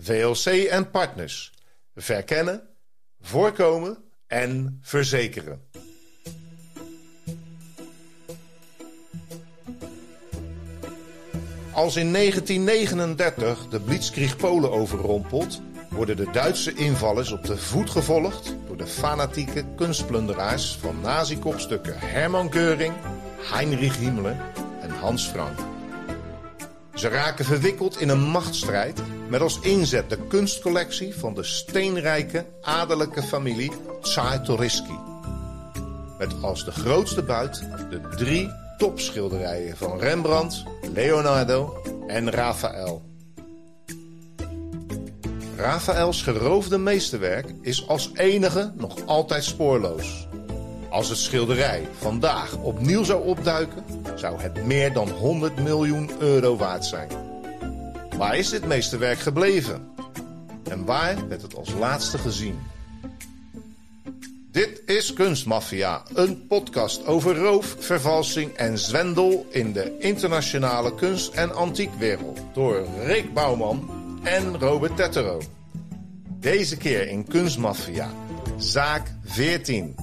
VLC en partners. Verkennen, voorkomen en verzekeren. Als in 1939 de Blitzkrieg Polen overrompelt, worden de Duitse invallers op de voet gevolgd door de fanatieke kunstplunderaars van nazi-kopstukken Hermann Göring, Heinrich Himmler en Hans Frank. Ze raken verwikkeld in een machtsstrijd met als inzet de kunstcollectie van de steenrijke adellijke familie Czartoryski. Met als de grootste buit de drie topschilderijen van Rembrandt, Leonardo en Raphaël. Raphaëls geroofde meesterwerk is als enige nog altijd spoorloos. Als het schilderij vandaag opnieuw zou opduiken, zou het meer dan 100 miljoen euro waard zijn. Waar is dit meesterwerk gebleven? En waar werd het als laatste gezien? Dit is Kunstmafia, een podcast over roof, vervalsing en zwendel in de internationale kunst- en antiekwereld door Rick Bouwman en Robert Tettero. Deze keer in Kunstmafia, zaak 14,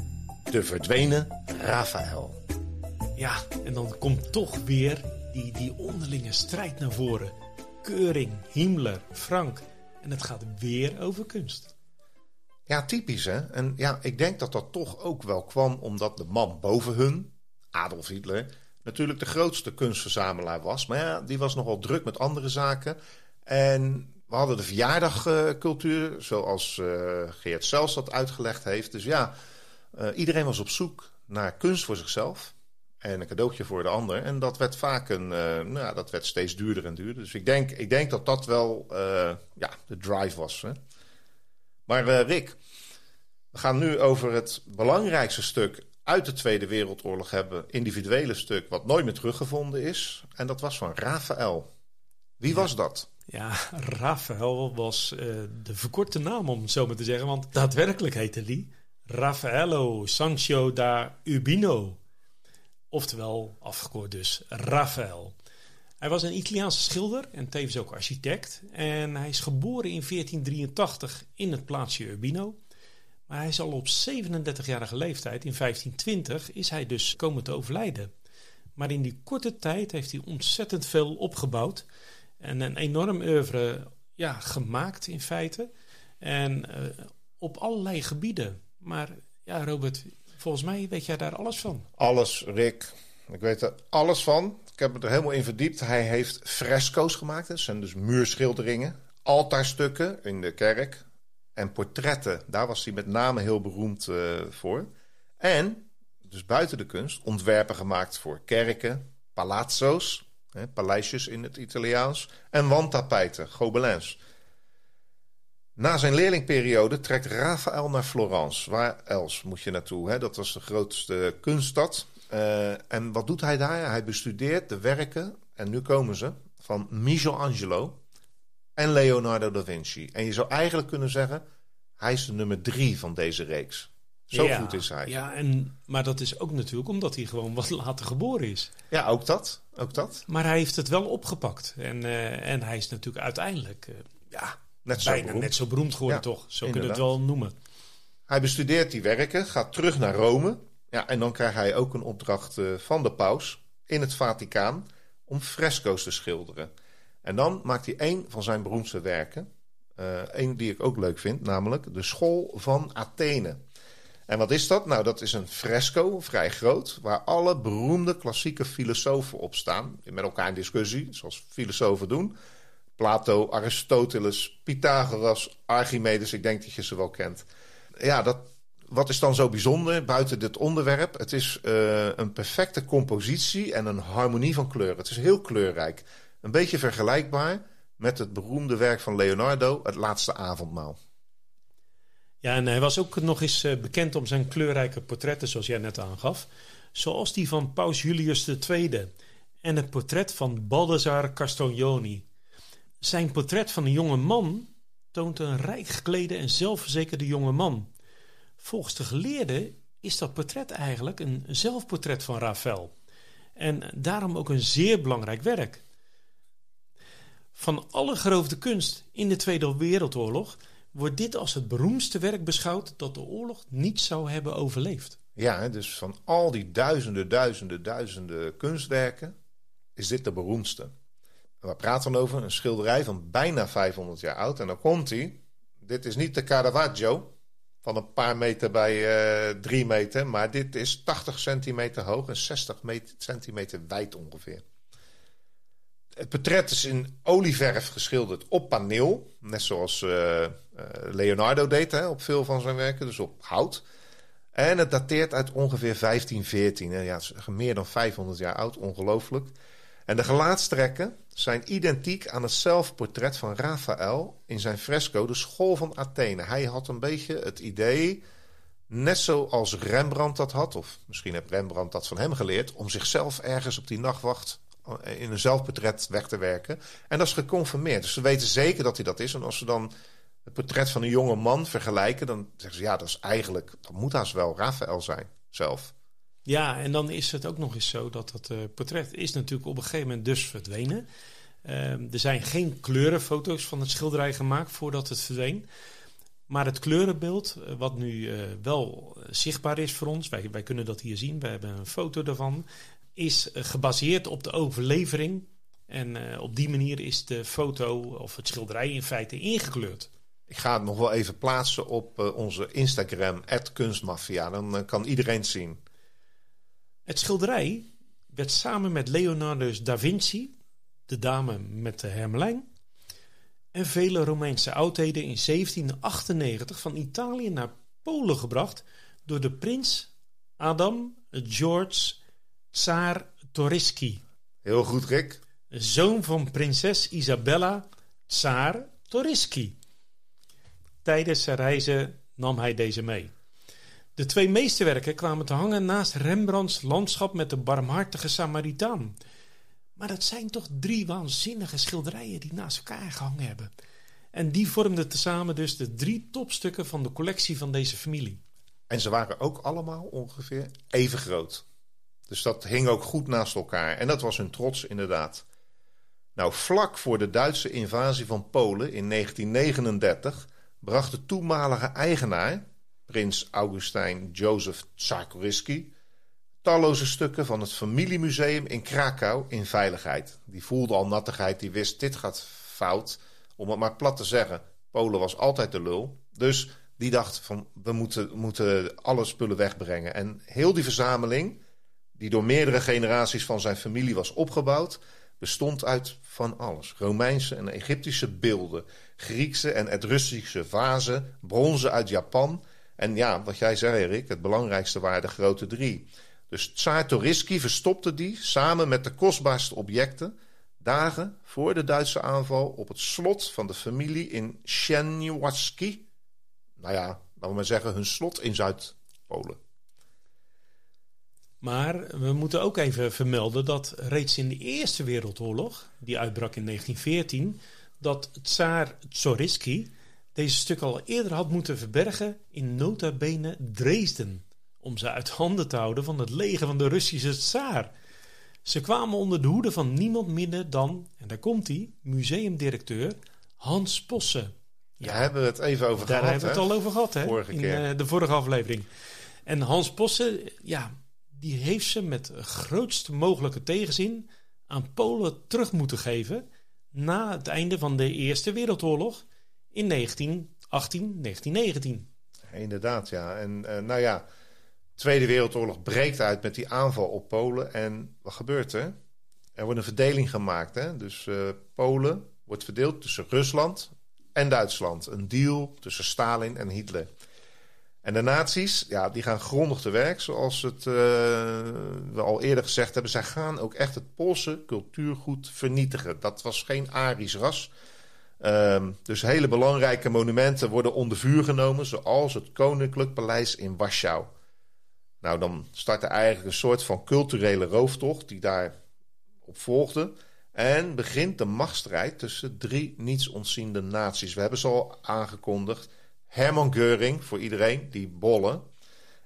de verdwenen Raphaël. Ja, en dan komt toch weer die, die onderlinge strijd naar voren. Keuring, Himmler, Frank. En het gaat weer over kunst. Ja, typisch hè. En ja, ik denk dat dat toch ook wel kwam omdat de man boven hun, Adolf Hitler, natuurlijk de grootste kunstverzamelaar was. Maar ja, die was nogal druk met andere zaken. En we hadden de verjaardagcultuur, zoals uh, Geert Zels dat uitgelegd heeft. Dus ja, uh, iedereen was op zoek naar kunst voor zichzelf. En een cadeautje voor de ander. En dat werd vaak een, uh, nou, dat werd steeds duurder en duurder. Dus ik denk, ik denk dat dat wel ja, de drive was. Hè? Maar uh, Rick, we gaan nu over het belangrijkste stuk uit de Tweede Wereldoorlog hebben. Individuele stuk wat nooit meer teruggevonden is. En dat was van Raphaël. Wie ja. was dat? Ja, Raphaël was de verkorte naam om het zo maar te zeggen. Want daadwerkelijk heette die Raffaello Sancho da Urbino. Oftewel, afgekort dus, Raphaël. Hij was een Italiaanse schilder en tevens ook architect. En hij is geboren in 1483 in het plaatsje Urbino. Maar hij is al op 37-jarige leeftijd, in 1520, is hij dus komen te overlijden. Maar in die korte tijd heeft hij ontzettend veel opgebouwd. En een enorm oeuvre ja, gemaakt in feite. En uh, op allerlei gebieden. Maar ja, Robert, volgens mij weet jij daar alles van. Alles, Rick. Ik weet er alles van. Ik heb me er helemaal in verdiept. Hij heeft fresco's gemaakt. Dat zijn dus muurschilderingen. Altaarstukken in de kerk. En portretten. Daar was hij met name heel beroemd uh, voor. En, dus buiten de kunst, ontwerpen gemaakt voor kerken, palazzo's. Paleisjes in het Italiaans. En wandtapijten, gobelins. Na zijn leerlingperiode trekt Raphaël naar Florence. Waar else moet je naartoe? Hè? Dat was de grootste kunststad. Uh, en wat doet hij daar? Hij bestudeert de werken, en nu komen ze, van Michelangelo en Leonardo da Vinci. En je zou eigenlijk kunnen zeggen, hij is de nummer drie van deze reeks. Zo ja, goed is hij. Ja, en, maar dat is ook natuurlijk omdat hij gewoon wat later geboren is. Ja, ook dat. Ook dat. Maar hij heeft het wel opgepakt. En, uh, en hij is natuurlijk uiteindelijk uh, ja, net zo bijna beroemd. net zo beroemd geworden, ja, toch? Zo kunnen we het wel noemen. Hij bestudeert die werken, gaat terug naar Rome. Ja, en dan krijgt hij ook een opdracht uh, van de paus in het Vaticaan om fresco's te schilderen. En dan maakt hij een van zijn beroemdste werken. Uh, een die ik ook leuk vind, namelijk de School van Athene. En wat is dat? Nou, dat is een fresco, vrij groot, waar alle beroemde klassieke filosofen op staan. Met elkaar in discussie, zoals filosofen doen. Plato, Aristoteles, Pythagoras, Archimedes, ik denk dat je ze wel kent. Ja, dat, wat is dan zo bijzonder buiten dit onderwerp? Het is uh, een perfecte compositie en een harmonie van kleuren. Het is heel kleurrijk. Een beetje vergelijkbaar met het beroemde werk van Leonardo, Het Laatste Avondmaal. Ja, en hij was ook nog eens eh, bekend om zijn kleurrijke portretten, zoals jij net aangaf. Zoals die van Paus Julius II en het portret van Baldassar Castiglioni. Zijn portret van een jonge man toont een rijk geklede en zelfverzekerde jonge man. Volgens de geleerden is dat portret eigenlijk een zelfportret van Rafael. En daarom ook een zeer belangrijk werk. Van alle geroofde kunst in de Tweede Wereldoorlog wordt dit als het beroemdste werk beschouwd dat de oorlog niet zou hebben overleefd. Ja, dus van al die duizenden, duizenden, duizenden kunstwerken is dit de beroemdste. We praten dan over een schilderij van bijna 500 jaar oud. En dan komt hij. Dit is niet de Caravaggio van een paar meter bij uh, drie meter. Maar dit is 80 centimeter hoog en 60 centimeter wijd ongeveer. Het portret is in olieverf geschilderd op paneel. Net zoals uh, Leonardo deed hè, op veel van zijn werken. Dus op hout. En het dateert uit ongeveer 1514. Ja, het is meer dan 500 jaar oud. Ongelooflijk. En de gelaatstrekken zijn identiek aan het zelfportret van Raphaël in zijn fresco De School van Athene. Hij had een beetje het idee, net zoals Rembrandt dat had, of misschien heeft Rembrandt dat van hem geleerd, om zichzelf ergens op die nachtwacht in een zelfportret weg te werken. En dat is geconfirmeerd. Dus ze weten zeker dat hij dat is. En als ze dan het portret van een jonge man vergelijken, dan zeggen ze ja, dat is eigenlijk, dat moet haast wel Raphaël zijn zelf. Ja, en dan is het ook nog eens zo dat dat uh, portret is natuurlijk op een gegeven moment dus verdwenen. Uh, er zijn geen kleurenfoto's van het schilderij gemaakt voordat het verdween. Maar het kleurenbeeld, uh, wat nu uh, wel zichtbaar is voor ons, wij, wij kunnen dat hier zien, we hebben een foto daarvan, is gebaseerd op de overlevering. En op die manier is de foto of het schilderij in feite ingekleurd. Ik ga het nog wel even plaatsen op onze Instagram, kunstmafia. Dan kan iedereen het zien. Het schilderij werd samen met Leonardo da Vinci, de dame met de hermelijn, en vele Romeinse oudheden in 1798 van Italië naar Polen gebracht door de prins Adam George Tsar Toriski. Heel goed, Rick. Zoon van prinses Isabella Tsar Toriski. Tijdens zijn reizen nam hij deze mee. De twee meesterwerken kwamen te hangen naast Rembrandts landschap met de barmhartige Samaritaan. Maar dat zijn toch drie waanzinnige schilderijen die naast elkaar gehangen hebben. En die vormden tezamen dus de drie topstukken van de collectie van deze familie. En ze waren ook allemaal ongeveer even groot. Dus dat hing ook goed naast elkaar. En dat was hun trots inderdaad. Nou, vlak voor de Duitse invasie van Polen in 1939 bracht de toenmalige eigenaar, prins Augustijn Jozef Tsarkorisky, talloze stukken van het familiemuseum in Krakau in veiligheid. Die voelde al nattigheid, die wist dit gaat fout. Om het maar plat te zeggen, Polen was altijd de lul. Dus die dacht van we moeten, moeten alle spullen wegbrengen. En heel die verzameling, die door meerdere generaties van zijn familie was opgebouwd, bestond uit van alles. Romeinse en Egyptische beelden, Griekse en Etruscische vazen, bronzen uit Japan en ja, wat jij zei, Erik, het belangrijkste waren de grote drie. Dus Tsaar Toriski verstopte die samen met de kostbaarste objecten dagen voor de Duitse aanval op het slot van de familie in Sieniawski. Nou ja, laten we maar zeggen, hun slot in Zuid-Polen. Maar we moeten ook even vermelden dat reeds in de Eerste Wereldoorlog, die uitbrak in 1914, dat Tsaar Toriski deze stuk al eerder had moeten verbergen in nota bene Dresden, om ze uit handen te houden van het leger van de Russische tsaar. Ze kwamen onder de hoede van niemand minder dan, en daar komt hij, museumdirecteur Hans Posse. Ja, daar hebben we het even over daar gehad. Daar hebben we het al over gehad, hè? Vorige in keer. Uh, de vorige aflevering. En Hans Posse, ja, die heeft ze met grootste mogelijke tegenzin aan Polen terug moeten geven na het einde van de Eerste Wereldoorlog in 1918, 1919. Inderdaad, ja. En uh, nou ja, Tweede Wereldoorlog breekt uit met die aanval op Polen. En wat gebeurt er? Er wordt een verdeling gemaakt. Hè? Dus uh, Polen wordt verdeeld tussen Rusland en Duitsland. Een deal tussen Stalin en Hitler. En de nazi's, ja, die gaan grondig te werk, zoals het, uh, we al eerder gezegd hebben. Zij gaan ook echt het Poolse cultuurgoed vernietigen. Dat was geen Arisch ras. Um, dus hele belangrijke monumenten worden onder vuur genomen, zoals het Koninklijk Paleis in Warschau. Nou, dan startte eigenlijk een soort van culturele rooftocht die daarop volgde. En begint de machtsstrijd tussen drie niets ontziende naties. We hebben ze al aangekondigd. Hermann Göring, voor iedereen, die bolle.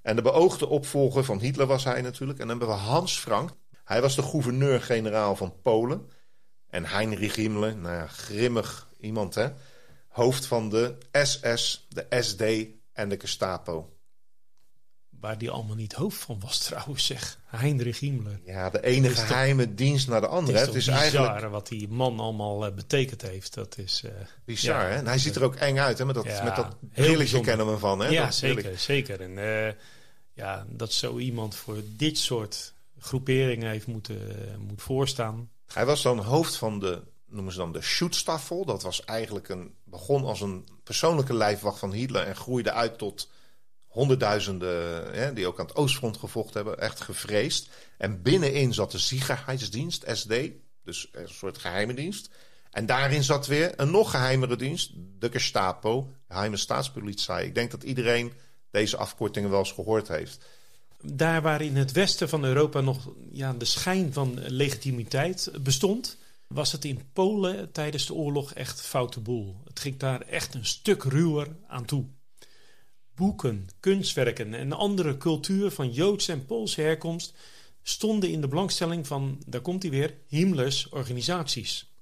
En de beoogde opvolger van Hitler was hij natuurlijk. En dan hebben we Hans Frank. Hij was de gouverneur-generaal van Polen. En Heinrich Himmler, nou ja, grimmig iemand hè. Hoofd van de SS, de SD en de Gestapo. Waar die allemaal niet hoofd van was trouwens, zeg. Heinrich Himmler. Ja, de ene geheime dienst naar de andere. Het is, het is eigenlijk wat die man allemaal uh, betekend heeft. Dat is uh, bizar, ja, hè? En hij ziet er ook eng uit, hè? Met dat, ja, met dat brilletje kennen we van, hè? Ja, dat zeker, zeker. En uh, ja, dat zo iemand voor dit soort groeperingen heeft moeten moet voorstaan. Hij was dan hoofd van de, noemen ze dan de Schutzstaffel. Dat was eigenlijk een, begon als een persoonlijke lijfwacht van Hitler en groeide uit tot honderdduizenden hè, die ook aan het Oostfront gevochten hebben, echt gevreesd. En binnenin zat de Sicherheidsdienst, SD, dus een soort geheime dienst. En daarin zat weer een nog geheimere dienst, de Gestapo, geheime staatspolitie. Ik denk dat iedereen deze afkortingen wel eens gehoord heeft. Daar waar in het westen van Europa nog ja, de schijn van legitimiteit bestond, was het in Polen tijdens de oorlog echt foute boel. Het ging daar echt een stuk ruwer aan toe. Boeken, kunstwerken en andere cultuur van Joodse en Poolse herkomst stonden in de belangstelling van, daar komt hij weer, Himmlers organisaties.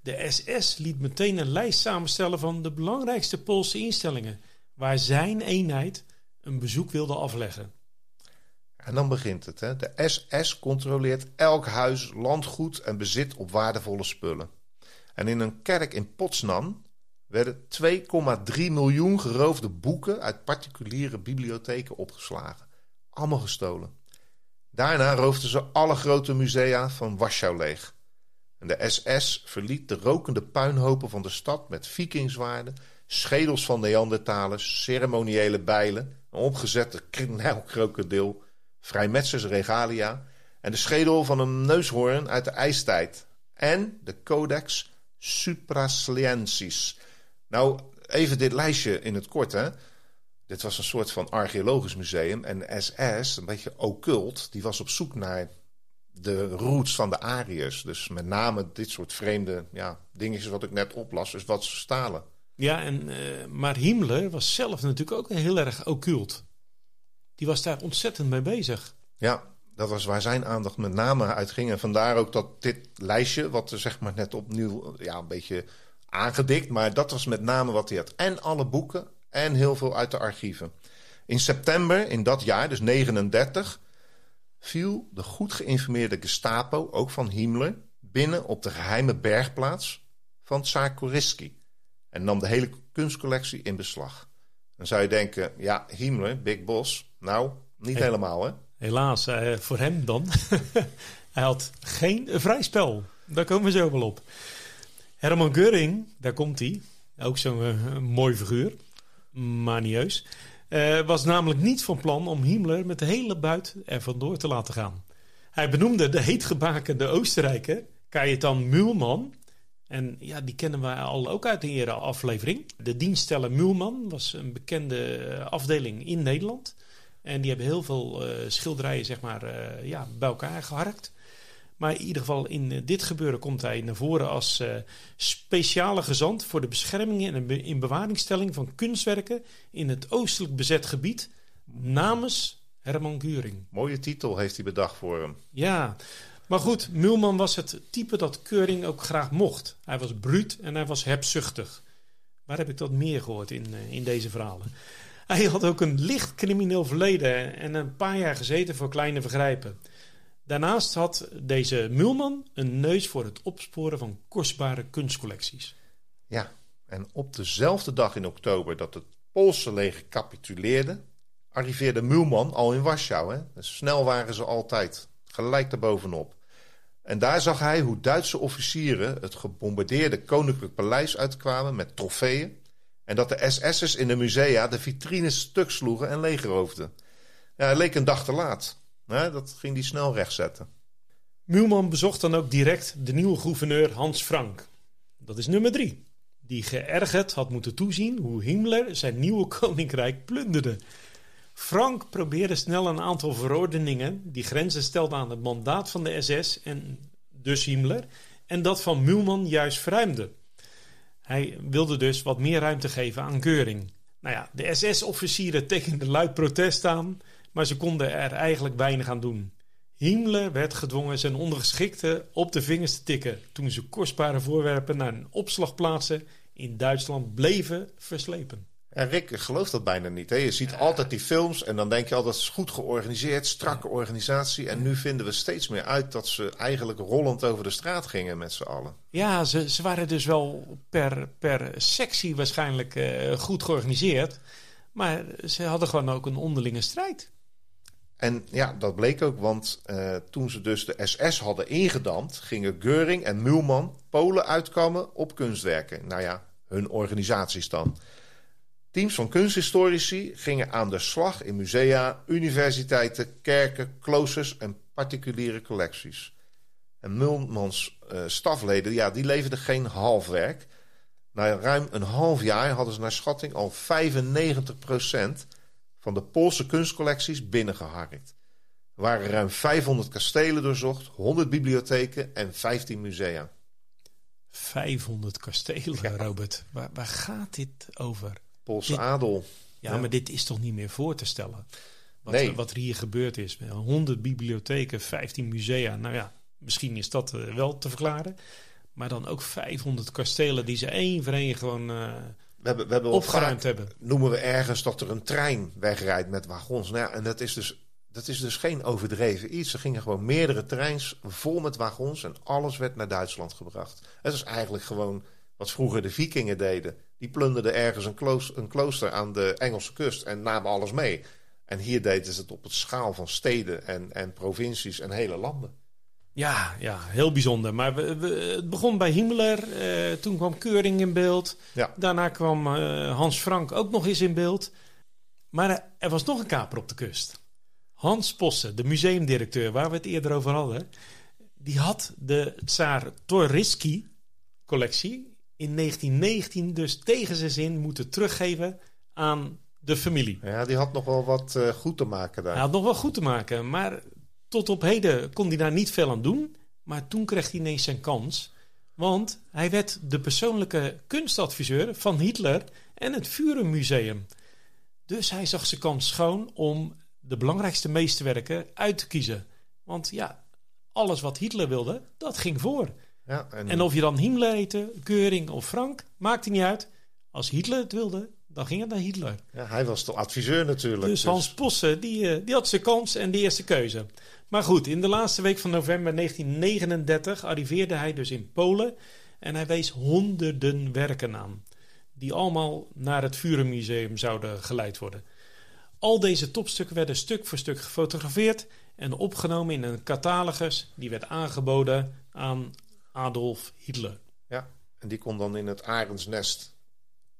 De SS liet meteen een lijst samenstellen van de belangrijkste Poolse instellingen, waar zijn eenheid een bezoek wilde afleggen. En dan begint het. Hè? De SS controleert elk huis, landgoed en bezit op waardevolle spullen. En in een kerk in Potsdam werden 2,3 miljoen geroofde boeken uit particuliere bibliotheken opgeslagen. Allemaal gestolen. Daarna roofden ze alle grote musea van Warschau leeg. En de SS verliet de rokende puinhopen van de stad met vikingswaarden, schedels van Neandertalers, ceremoniële bijlen, een opgezette knelkrokodil, vrijmetsers regalia en de schedel van een neushoorn uit de ijstijd en de Codex Suprasliensis, nou, even dit lijstje in het kort. Hè. Dit was een soort van archeologisch museum. En SS, een beetje occult, die was op zoek naar de roots van de Ariërs. Dus met name dit soort vreemde ja, dingetjes wat ik net oplas, dus wat ze stalen. Ja, en, uh, maar Himmler was zelf natuurlijk ook heel erg occult. Die was daar ontzettend mee bezig. Ja, dat was waar zijn aandacht met name uit ging. En vandaar ook dat dit lijstje, wat er zeg maar net opnieuw ja, een beetje aangedikt, maar dat was met name wat hij had. En alle boeken en heel veel uit de archieven. In september in dat jaar, dus 39, viel de goed geïnformeerde Gestapo, ook van Himmler, binnen op de geheime bergplaats van Tsar Koriski en nam de hele kunstcollectie in beslag. Dan zou je denken, ja, Himmler, Big Boss, nou, niet helemaal hè. Helaas, eh, voor hem dan. Hij had geen vrij spel. Daar komen we zo wel op. Herman Göring, daar komt hij. Ook zo'n uh, mooi figuur. Manieus. Uh, was namelijk niet van plan om Himmler met de hele buit er vandoor te laten gaan. Hij benoemde de heetgebakende Oostenrijker, Kajetan Mulman. En ja, die kennen we al ook uit de eerdere aflevering. De dienststeller Mulman was een bekende eh, afdeling in Nederland. En die hebben heel veel uh, schilderijen zeg maar, uh, ja, bij elkaar geharkt. Maar in ieder geval in eh, dit gebeuren komt hij naar voren als uh, speciale gezant voor de bescherming en in bewaringstelling van kunstwerken in het oostelijk bezet gebied namens Herman Guring. Mooie titel heeft hij bedacht voor hem. Ja, maar goed, Mulman was het type dat Keuring ook graag mocht. Hij was bruut en hij was hebzuchtig. Waar heb ik dat meer gehoord in, in deze verhalen? Hij had ook een licht crimineel verleden en een paar jaar gezeten voor kleine vergrijpen. Daarnaast had deze Mulman een neus voor het opsporen van kostbare kunstcollecties. Ja, en op dezelfde dag in oktober dat het Poolse leger capituleerde, arriveerde Mulman al in Warschau. Hè? Dus snel waren ze altijd, gelijk daarbovenop. En daar zag hij hoe Duitse officieren het gebombardeerde koninklijk paleis uitkwamen met trofeeën. En dat de SS'ers in de musea de vitrines stuk sloegen en leegroofden. Ja, hij leek een dag te laat. dat ging hij snel rechtzetten. Muhlman bezocht dan ook direct de nieuwe gouverneur Hans Frank. Dat is nummer drie. Die geërgerd had moeten toezien hoe Himmler zijn nieuwe koninkrijk plunderde. Frank probeerde snel een aantal verordeningen die grenzen stelden aan het mandaat van de SS en dus Himmler en dat van Muhlman juist verruimde. Hij wilde dus wat meer ruimte geven aan Geuring. Nou ja, de SS-officieren tekenden luid protest aan, maar ze konden er eigenlijk weinig aan doen. Himmler werd gedwongen zijn ondergeschikten op de vingers te tikken toen ze kostbare voorwerpen naar een opslagplaatsen in Duitsland bleven verslepen. En Rick gelooft dat bijna niet. Hè? Je ziet altijd die films en dan denk je altijd, het is goed georganiseerd, strakke organisatie. En nu vinden we steeds meer uit dat ze eigenlijk rollend over de straat gingen met z'n allen. Ja, ze, ze waren dus wel per, per sectie waarschijnlijk uh, goed georganiseerd. Maar ze hadden gewoon ook een onderlinge strijd. En ja, dat bleek ook, want uh, toen ze dus de SS hadden ingedampt, gingen Geuring en Muhlman Polen uitkomen op kunstwerken. Nou ja, hun organisaties dan. Teams van kunsthistorici gingen aan de slag in musea, universiteiten, kerken, kloosters en particuliere collecties. En Mulmans uh, stafleden, ja, die leverden geen halfwerk. Na ruim een half jaar hadden ze naar schatting al 95% van de Poolse kunstcollecties binnengeharkt. Er waren ruim 500 kastelen doorzocht, 100 bibliotheken en 15 musea. 500 kastelen, Robert. Waar, waar gaat dit over? Poolse adel. Ja, maar dit is toch niet meer voor te stellen? Wat, nee. wat er hier gebeurd is. 100 bibliotheken, 15 musea. Nou ja, misschien is dat uh, wel te verklaren. Maar dan ook 500 kastelen die ze één voor één gewoon uh, we hebben, we hebben opgeruimd hebben. Noemen we ergens dat er een trein wegrijdt met wagons. Nou ja, en dat is dus dat is dus geen overdreven iets. Er gingen gewoon meerdere treins vol met wagons en alles werd naar Duitsland gebracht. Het is eigenlijk gewoon wat vroeger de vikingen deden. Die plunderden ergens een, klooster, een klooster aan de Engelse kust en namen alles mee. En hier deden ze het op het schaal van steden en, en provincies en hele landen. Ja, ja, heel bijzonder. Maar we, het begon bij Himmler. Uh, toen kwam Keuring in beeld. Ja. Daarna kwam uh, Hans Frank ook nog eens in beeld. Maar er was nog een kaper op de kust. Hans Posse, de museumdirecteur waar we het eerder over hadden. Die had de Tsaar Toriski collectie in 1919 dus tegen zijn zin moeten teruggeven aan de familie. Ja, die had nog wel wat uh, goed te maken daar. Hij had nog wel goed te maken, maar tot op heden kon hij daar niet veel aan doen. Maar toen kreeg hij ineens zijn kans. Want hij werd de persoonlijke kunstadviseur van Hitler en het Vurenmuseum. Dus hij zag zijn kans schoon om de belangrijkste meesterwerken uit te kiezen. Want ja, alles wat Hitler wilde, dat ging voor. Ja, en... en... of je dan Himmler heette, Keuring of Frank, maakte niet uit. Als Hitler het wilde, dan ging het naar Hitler. Ja, hij was de adviseur natuurlijk. Dus, dus, Hans Posse, die, eh, die had zijn kans en de eerste keuze. Maar goed, in de laatste week van november 1939 arriveerde hij dus in Polen. En hij wees honderden werken aan. Die allemaal naar het Vurenmuseum zouden geleid worden. Al deze topstukken werden stuk voor stuk gefotografeerd en opgenomen in een catalogus die werd aangeboden aan Adolf Hitler. Ja, en die kon dan in het arendsnest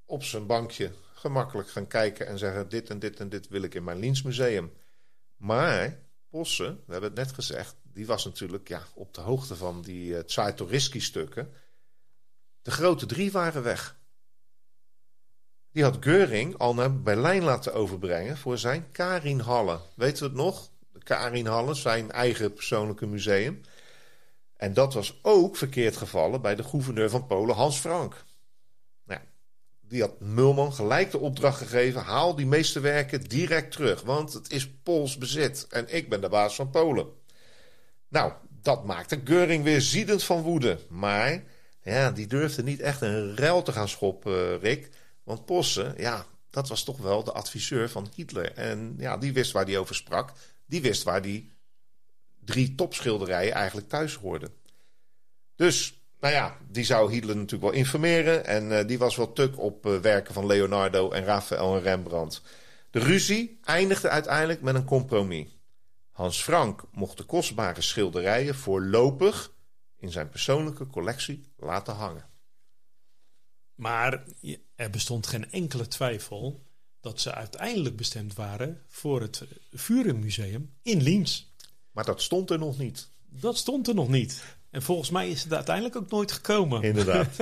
op zijn bankje gemakkelijk gaan kijken en zeggen: Dit en dit en dit wil ik in mijn Linsmuseum. Maar Posse, we hebben het net gezegd, die was natuurlijk ja, op de hoogte van die uh, Tsartoriski-stukken. De grote drie waren weg. Die had Geuring al naar Berlijn laten overbrengen voor zijn Karinhalle. Weten we het nog? De Karinhalle, zijn eigen persoonlijke museum. En dat was ook verkeerd gevallen bij de gouverneur van Polen, Hans Frank. Nou, die had Mulman gelijk de opdracht gegeven: haal die meeste werken direct terug, want het is Pools bezit en ik ben de baas van Polen. Nou, dat maakte Geuring weer ziedend van woede. Maar ja, die durfde niet echt een ruil te gaan schoppen, Rick. Want Posse, ja, dat was toch wel de adviseur van Hitler. En ja, die wist waar hij over sprak. Die wist waar die drie topschilderijen eigenlijk thuis hoorden. Dus, nou ja, die zou Hitler natuurlijk wel informeren. En uh, die was wel tuk op uh, werken van Leonardo en Raphaël en Rembrandt. De ruzie eindigde uiteindelijk met een compromis. Hans Frank mocht de kostbare schilderijen voorlopig in zijn persoonlijke collectie laten hangen. Maar er bestond geen enkele twijfel dat ze uiteindelijk bestemd waren voor het Vurenmuseum in Liens. Maar dat stond er nog niet. Dat stond er nog niet. En volgens mij is het uiteindelijk ook nooit gekomen. Inderdaad.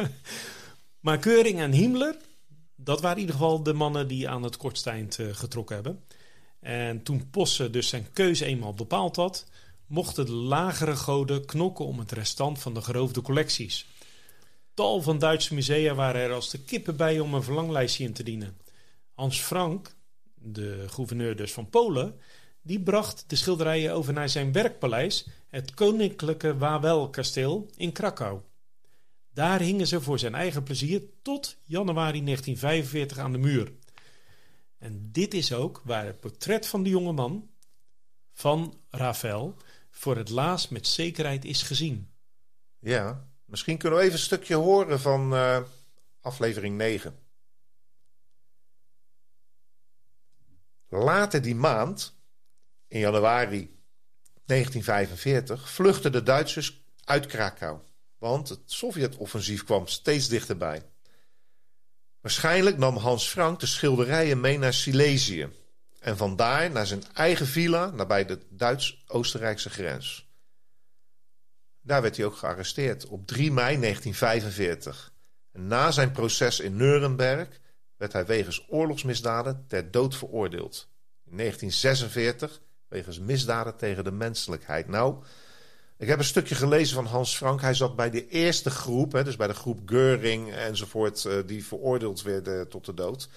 maar Keuring en Himmler, dat waren in ieder geval de mannen die aan het kortste eind uh, getrokken hebben. En toen Posse dus zijn keuze eenmaal bepaald had, mochten de lagere goden knokken om het restant van de geroofde collecties. Tal van Duitse musea waren er als de kippen bij om een verlanglijstje in te dienen. Hans Frank, de gouverneur dus van Polen, die bracht de schilderijen over naar zijn werkpaleis, het Koninklijke Wawel-kasteel in Krakau. Daar hingen ze voor zijn eigen plezier tot januari 1945 aan de muur. En dit is ook waar het portret van de jonge man, van Rafael, voor het laatst met zekerheid is gezien. Ja, misschien kunnen we even een stukje horen van uh, aflevering 9. Later die maand, in januari 1945, vluchtten de Duitsers uit Krakau. Want het Sovjet-offensief kwam steeds dichterbij. Waarschijnlijk nam Hans Frank de schilderijen mee naar Silesië. En vandaar naar zijn eigen villa nabij de Duits-Oostenrijkse grens. Daar werd hij ook gearresteerd op 3 mei 1945. En na zijn proces in Nuremberg werd hij wegens oorlogsmisdaden ter dood veroordeeld. In 1946 wegens misdaden tegen de menselijkheid. Nou, ik heb een stukje gelezen van Hans Frank. Hij zat bij de eerste groep, hè, dus bij de groep Geuring enzovoort, uh, die veroordeeld werden tot de dood.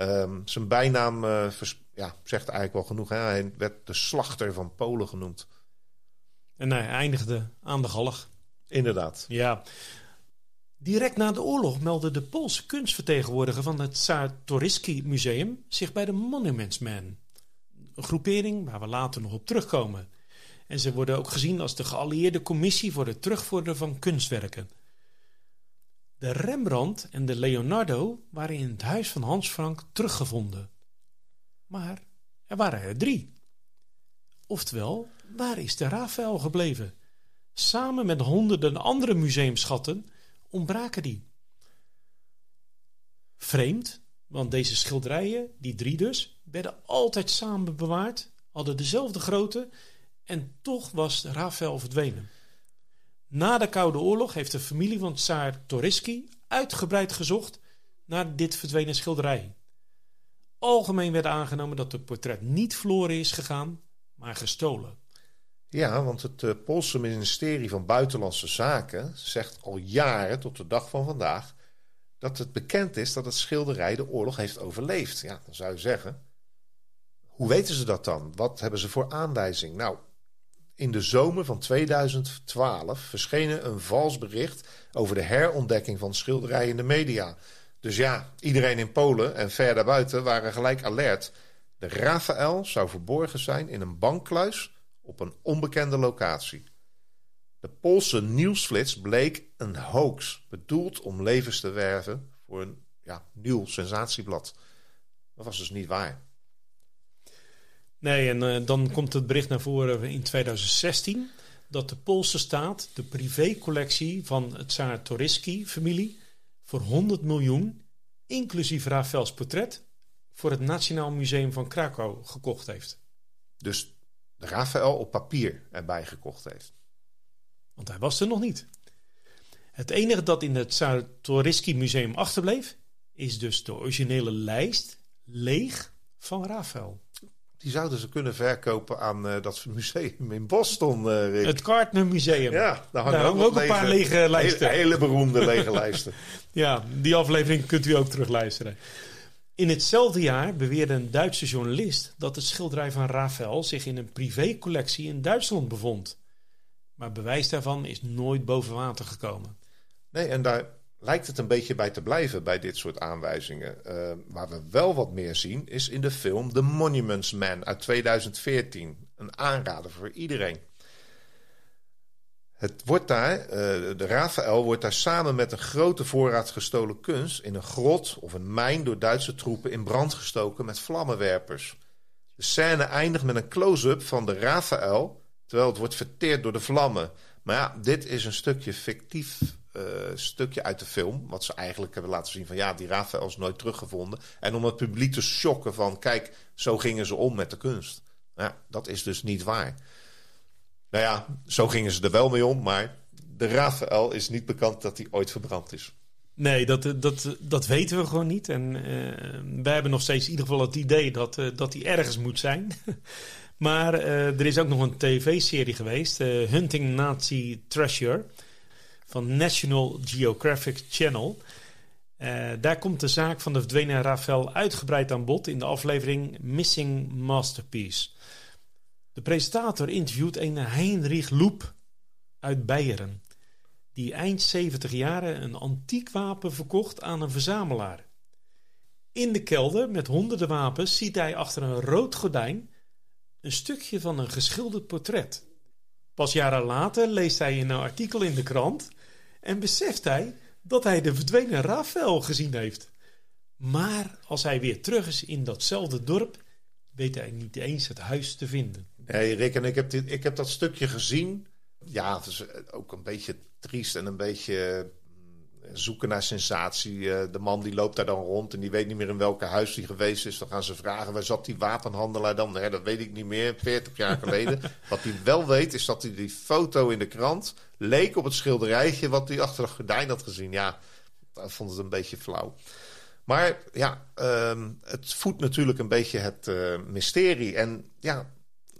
Um, zijn bijnaam uh, ja, zegt eigenlijk wel genoeg. Hè? Hij werd de slachter van Polen genoemd. En hij eindigde aan de galg. Inderdaad. Ja. Direct na de oorlog meldde de Poolse kunstvertegenwoordiger van het Czartoryski Museum zich bij de Monuments Men. Groepering waar we later nog op terugkomen. En ze worden ook gezien als de geallieerde commissie voor het terugvorderen van kunstwerken. De Rembrandt en de Leonardo waren in het huis van Hans Frank teruggevonden. Maar er waren er drie. Oftewel, waar is de Raphaël gebleven? Samen met honderden andere museumschatten ontbraken die. Vreemd, want deze schilderijen, die drie dus, werden altijd samen bewaard, hadden dezelfde grootte en toch was Raphaël verdwenen. Na de Koude Oorlog heeft de familie van Tsaar Toriski uitgebreid gezocht naar dit verdwenen schilderij. Algemeen werd aangenomen dat het portret niet verloren is gegaan, maar gestolen. Ja, want het uh, Poolse ministerie van Buitenlandse Zaken zegt al jaren tot de dag van vandaag dat het bekend is dat het schilderij de oorlog heeft overleefd. Ja, dan zou je zeggen, hoe weten ze dat dan? Wat hebben ze voor aanwijzing? Nou, in de zomer van 2012 verscheen een vals bericht over de herontdekking van schilderijen in de media. Dus ja, iedereen in Polen en ver daarbuiten waren gelijk alert. De Raphaël zou verborgen zijn in een bankkluis op een onbekende locatie. De Poolse nieuwsflits bleek een hoax, bedoeld om levens te werven voor een ja, nieuw sensatieblad. Dat was dus niet waar. Nee, en uh, dan komt het bericht naar voren in 2016 dat de Poolse staat de privécollectie van het Tsar Toriski-familie voor 100 miljoen, inclusief Rafaels portret, voor het Nationaal Museum van Krakau gekocht heeft. Dus Rafael op papier erbij gekocht heeft. Want hij was er nog niet. Het enige dat in het Toriski Museum achterbleef, is dus de originele lijst leeg van Rafael. Die zouden ze kunnen verkopen aan uh, dat museum in Boston, uh, Rick. Het Gardner Museum. Ja, daar hangen ook, ook een paar lege lijsten. Hele, hele beroemde lege lijsten. ja, die aflevering kunt u ook terugluisteren. In hetzelfde jaar beweerde een Duitse journalist dat het schilderij van Rafael zich in een privécollectie in Duitsland bevond. Maar bewijs daarvan is nooit boven water gekomen. Nee, en daar lijkt het een beetje bij te blijven bij dit soort aanwijzingen. Uh, waar we wel wat meer zien is in de film The Monuments Man uit 2014. Een aanrader voor iedereen. Het wordt daar, uh, de Raphaël wordt daar samen met een grote voorraad gestolen kunst in een grot of een mijn door Duitse troepen in brand gestoken met vlammenwerpers. De scène eindigt met een close-up van de Raphaël terwijl het wordt verteerd door de vlammen. Maar ja, dit is een stukje fictief eh, stukje uit de film. Wat ze eigenlijk hebben laten zien van ja, die Raphaël is nooit teruggevonden. En om het publiek te shocken van kijk, zo gingen ze om met de kunst. Ja, dat is dus niet waar. Nou ja, zo gingen ze er wel mee om, maar de Raphaël is niet bekend dat hij ooit verbrand is. Nee, dat, dat, dat weten we gewoon niet. En uh, wij hebben nog steeds in ieder geval het idee dat, uh, dat hij ergens moet zijn. maar er is ook nog een tv-serie geweest, Hunting Nazi Treasure, van National Geographic Channel. daar komt de zaak van de verdwenen Rafael uitgebreid aan bod in de aflevering Missing Masterpiece. De presentator interviewt een Heinrich Loep uit Beieren die eind 70 jaren een antiek wapen verkocht aan een verzamelaar. In de kelder met honderden wapens ziet hij achter een rood gordijn een stukje van een geschilderd portret. Pas jaren later leest hij een artikel in de krant en beseft hij dat hij de verdwenen Rafael gezien heeft. Maar als hij weer terug is in datzelfde dorp, weet hij niet eens het huis te vinden. Nee, Rick, en ik heb, dit, ik heb dat stukje gezien. Ja, het is ook een beetje triest en een beetje zoeken naar sensatie. Eh, de man die loopt daar dan rond en die weet niet meer in welke huis hij geweest is. Dan gaan ze vragen, waar zat die wapenhandelaar dan? Nee, dat weet ik niet meer, 40 jaar geleden. wat hij wel weet, is dat hij die foto in de krant leek op het schilderijtje wat hij achter de gordijn had gezien. Ja, dat vond het een beetje flauw. Maar ja, um, het voedt natuurlijk een beetje het uh, mysterie. En ja,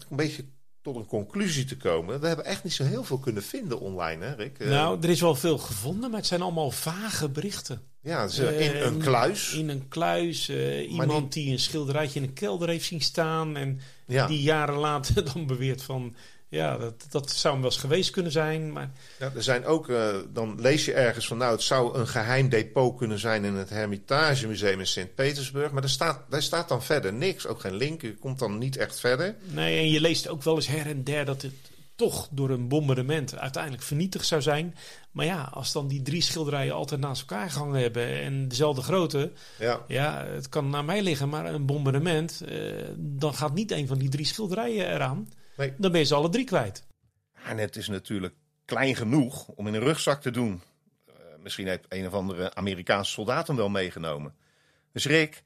een beetje tot een conclusie te komen. We hebben echt niet zo heel veel kunnen vinden online, hè Rick? Eh, nou, er is wel veel gevonden, maar het zijn allemaal vage berichten. Ja, in een eh, kluis. In een kluis. Uh, iemand die een schilderijtje in een kelder heeft zien staan. En die jaren later dan beweert van... Ja, dat, dat zou hem wel eens geweest kunnen zijn. Maar... Ja, er zijn ook, uh, dan lees je ergens van, nou, het zou een geheim depot kunnen zijn in het Hermitage Museum in Sint-Petersburg. Maar daar staat, daar staat dan verder niks, ook geen link. Je komt dan niet echt verder. Nee, en je leest ook wel eens her en der dat het toch door een bombardement uiteindelijk vernietigd zou zijn. Maar ja, als dan die drie schilderijen altijd naast elkaar gehangen hebben en dezelfde grootte. Ja, ja het kan naar mij liggen, maar een bombardement, uh, dan gaat niet een van die drie schilderijen eraan. Nee. Dan ben je ze alle drie kwijt. En het is natuurlijk klein genoeg om in een rugzak te doen. Uh, misschien heeft een of andere Amerikaanse soldaat hem wel meegenomen. Dus Rick,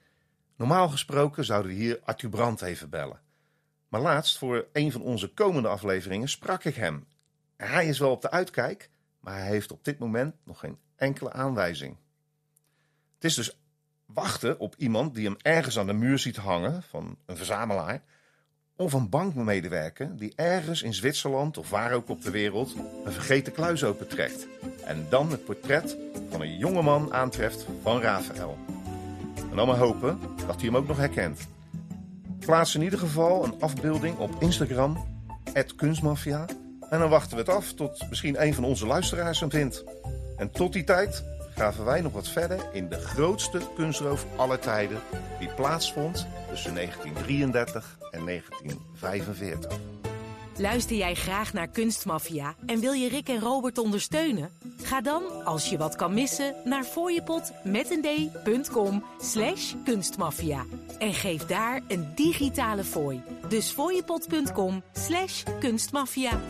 normaal gesproken zouden we hier Arthur Brandt even bellen. Maar laatst, voor een van onze komende afleveringen, sprak ik hem. Hij is wel op de uitkijk, maar hij heeft op dit moment nog geen enkele aanwijzing. Het is dus wachten op iemand die hem ergens aan de muur ziet hangen, van een verzamelaar, of een bankmedewerker die ergens in Zwitserland of waar ook op de wereld een vergeten kluis opentrekt. En dan het portret van een jonge man aantreft van Rafael. En dan maar hopen dat hij hem ook nog herkent. Plaats in ieder geval een afbeelding op Instagram, kunstmafia. En dan wachten we het af tot misschien een van onze luisteraars hem vindt. En tot die tijd graven wij nog wat verder in de grootste kunstroof aller tijden die plaatsvond tussen 1933 en 1945. Luister jij graag naar Kunstmafia en wil je Rick en Robert ondersteunen? Ga dan, als je wat kan missen, naar fooiepot.com slash kunstmafia. En geef daar een digitale fooi. Dus fooiepot.com slash kunstmafia.